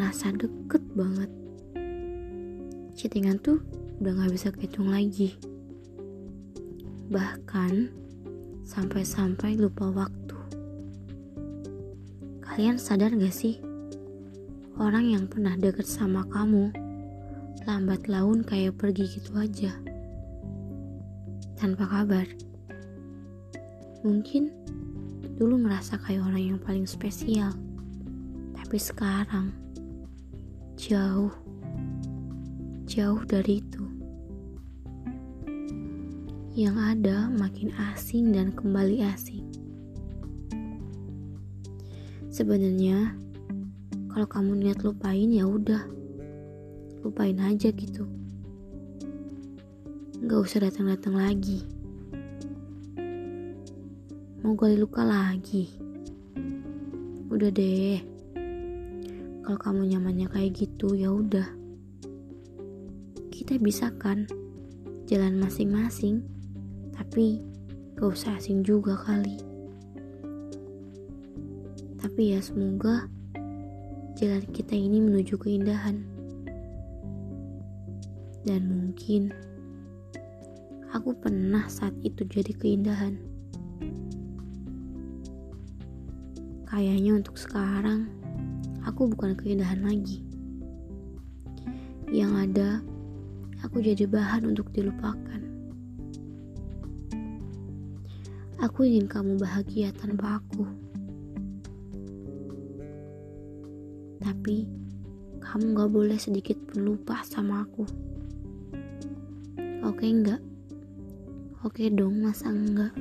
ngerasa deket banget. Chattingan tuh udah gak bisa kehitung lagi. Bahkan sampai-sampai lupa waktu. Kalian sadar gak sih? Orang yang pernah deket sama kamu lambat laun kayak pergi gitu aja. Tanpa kabar. Mungkin dulu merasa kayak orang yang paling spesial. Tapi sekarang jauh jauh dari itu. Yang ada makin asing dan kembali asing. Sebenarnya kalau kamu niat lupain ya udah. Lupain aja gitu. Gak usah datang-datang lagi. Mau gali luka lagi. Udah deh. Kalau kamu nyamannya kayak gitu ya udah kita bisa kan jalan masing-masing, tapi gak usah asing juga kali. Tapi ya semoga jalan kita ini menuju keindahan. Dan mungkin aku pernah saat itu jadi keindahan. Kayaknya untuk sekarang aku bukan keindahan lagi. Yang ada aku jadi bahan untuk dilupakan. Aku ingin kamu bahagia tanpa aku. Tapi kamu gak boleh sedikit pun lupa sama aku. Oke enggak? Oke dong, masa enggak?